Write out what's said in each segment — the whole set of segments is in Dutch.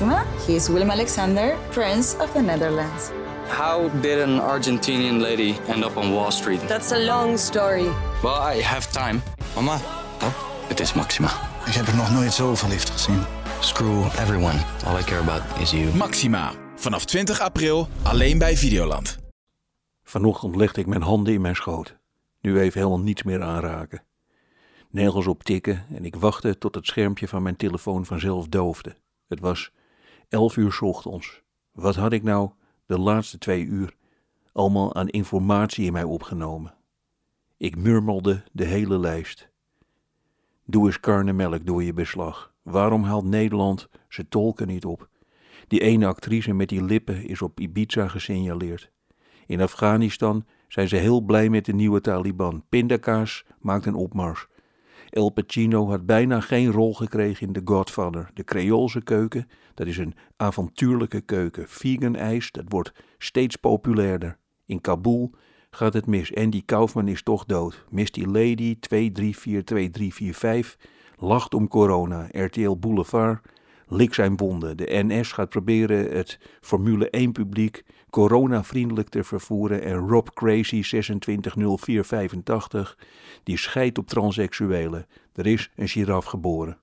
Maxima. He is Willem Alexander, Prince of the Netherlands. How did an Argentinian lady end up on Wall Street? That's a long story. Well, I have time. Mama, Het is Maxima. ik heb er nog nooit zo verliefd gezien. Screw everyone. All I care about is you. Maxima. Vanaf 20 april alleen bij Videoland. Vanochtend legde ik mijn handen in mijn schoot. Nu even helemaal niets meer aanraken. Nergens op tikken en ik wachtte tot het schermpje van mijn telefoon vanzelf doofde. Het was elf uur 's ochtends. Wat had ik nou de laatste twee uur allemaal aan informatie in mij opgenomen? Ik murmelde de hele lijst. Doe eens karnemelk door je beslag. Waarom haalt Nederland zijn tolken niet op? Die ene actrice met die lippen is op Ibiza gesignaleerd. In Afghanistan zijn ze heel blij met de nieuwe Taliban. Pindakaas maakt een opmars. El Pacino had bijna geen rol gekregen in The Godfather. De Creoolse keuken, dat is een avontuurlijke keuken. Vegan ijs, dat wordt steeds populairder. In Kabul gaat het mis. Andy Kaufman is toch dood. Misty Lady 234245 lacht om corona. RTL Boulevard lik zijn wonden. De NS gaat proberen het Formule 1 publiek coronavriendelijk te vervoeren en Rob Crazy 260485 die scheidt op transseksuelen. Er is een giraf geboren.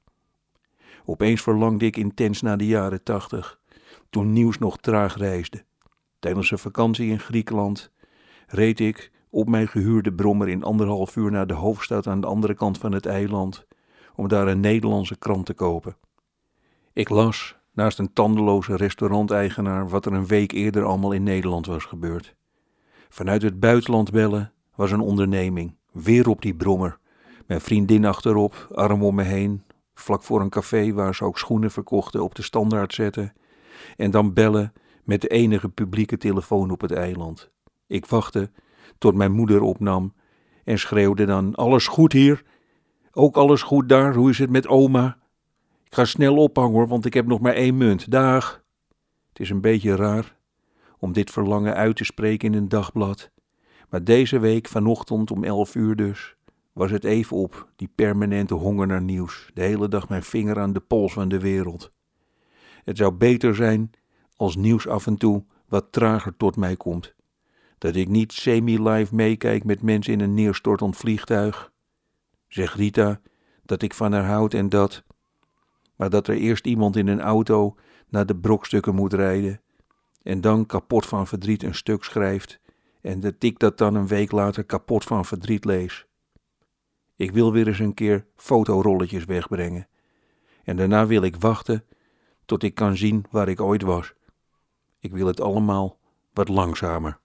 Opeens verlangde ik intens naar de jaren 80, toen nieuws nog traag reisde. Tijdens een vakantie in Griekenland reed ik op mijn gehuurde brommer in anderhalf uur naar de hoofdstad aan de andere kant van het eiland om daar een Nederlandse krant te kopen. Ik las, naast een tandeloze restauranteigenaar, wat er een week eerder allemaal in Nederland was gebeurd. Vanuit het buitenland bellen was een onderneming, weer op die brommer. Mijn vriendin achterop, arm om me heen, vlak voor een café waar ze ook schoenen verkochten op de standaard zetten. En dan bellen met de enige publieke telefoon op het eiland. Ik wachtte tot mijn moeder opnam en schreeuwde dan: Alles goed hier? Ook alles goed daar? Hoe is het met oma? Ik ga snel ophangen hoor, want ik heb nog maar één munt. Dag. Het is een beetje raar om dit verlangen uit te spreken in een dagblad. Maar deze week, vanochtend om elf uur dus, was het even op, die permanente honger naar nieuws. De hele dag mijn vinger aan de pols van de wereld. Het zou beter zijn als nieuws af en toe wat trager tot mij komt. Dat ik niet semi-live meekijk met mensen in een neerstortend vliegtuig. Zeg Rita dat ik van haar houd en dat. Maar dat er eerst iemand in een auto naar de brokstukken moet rijden. En dan kapot van verdriet een stuk schrijft. En dat ik dat dan een week later kapot van verdriet lees. Ik wil weer eens een keer fotorolletjes wegbrengen. En daarna wil ik wachten tot ik kan zien waar ik ooit was. Ik wil het allemaal wat langzamer.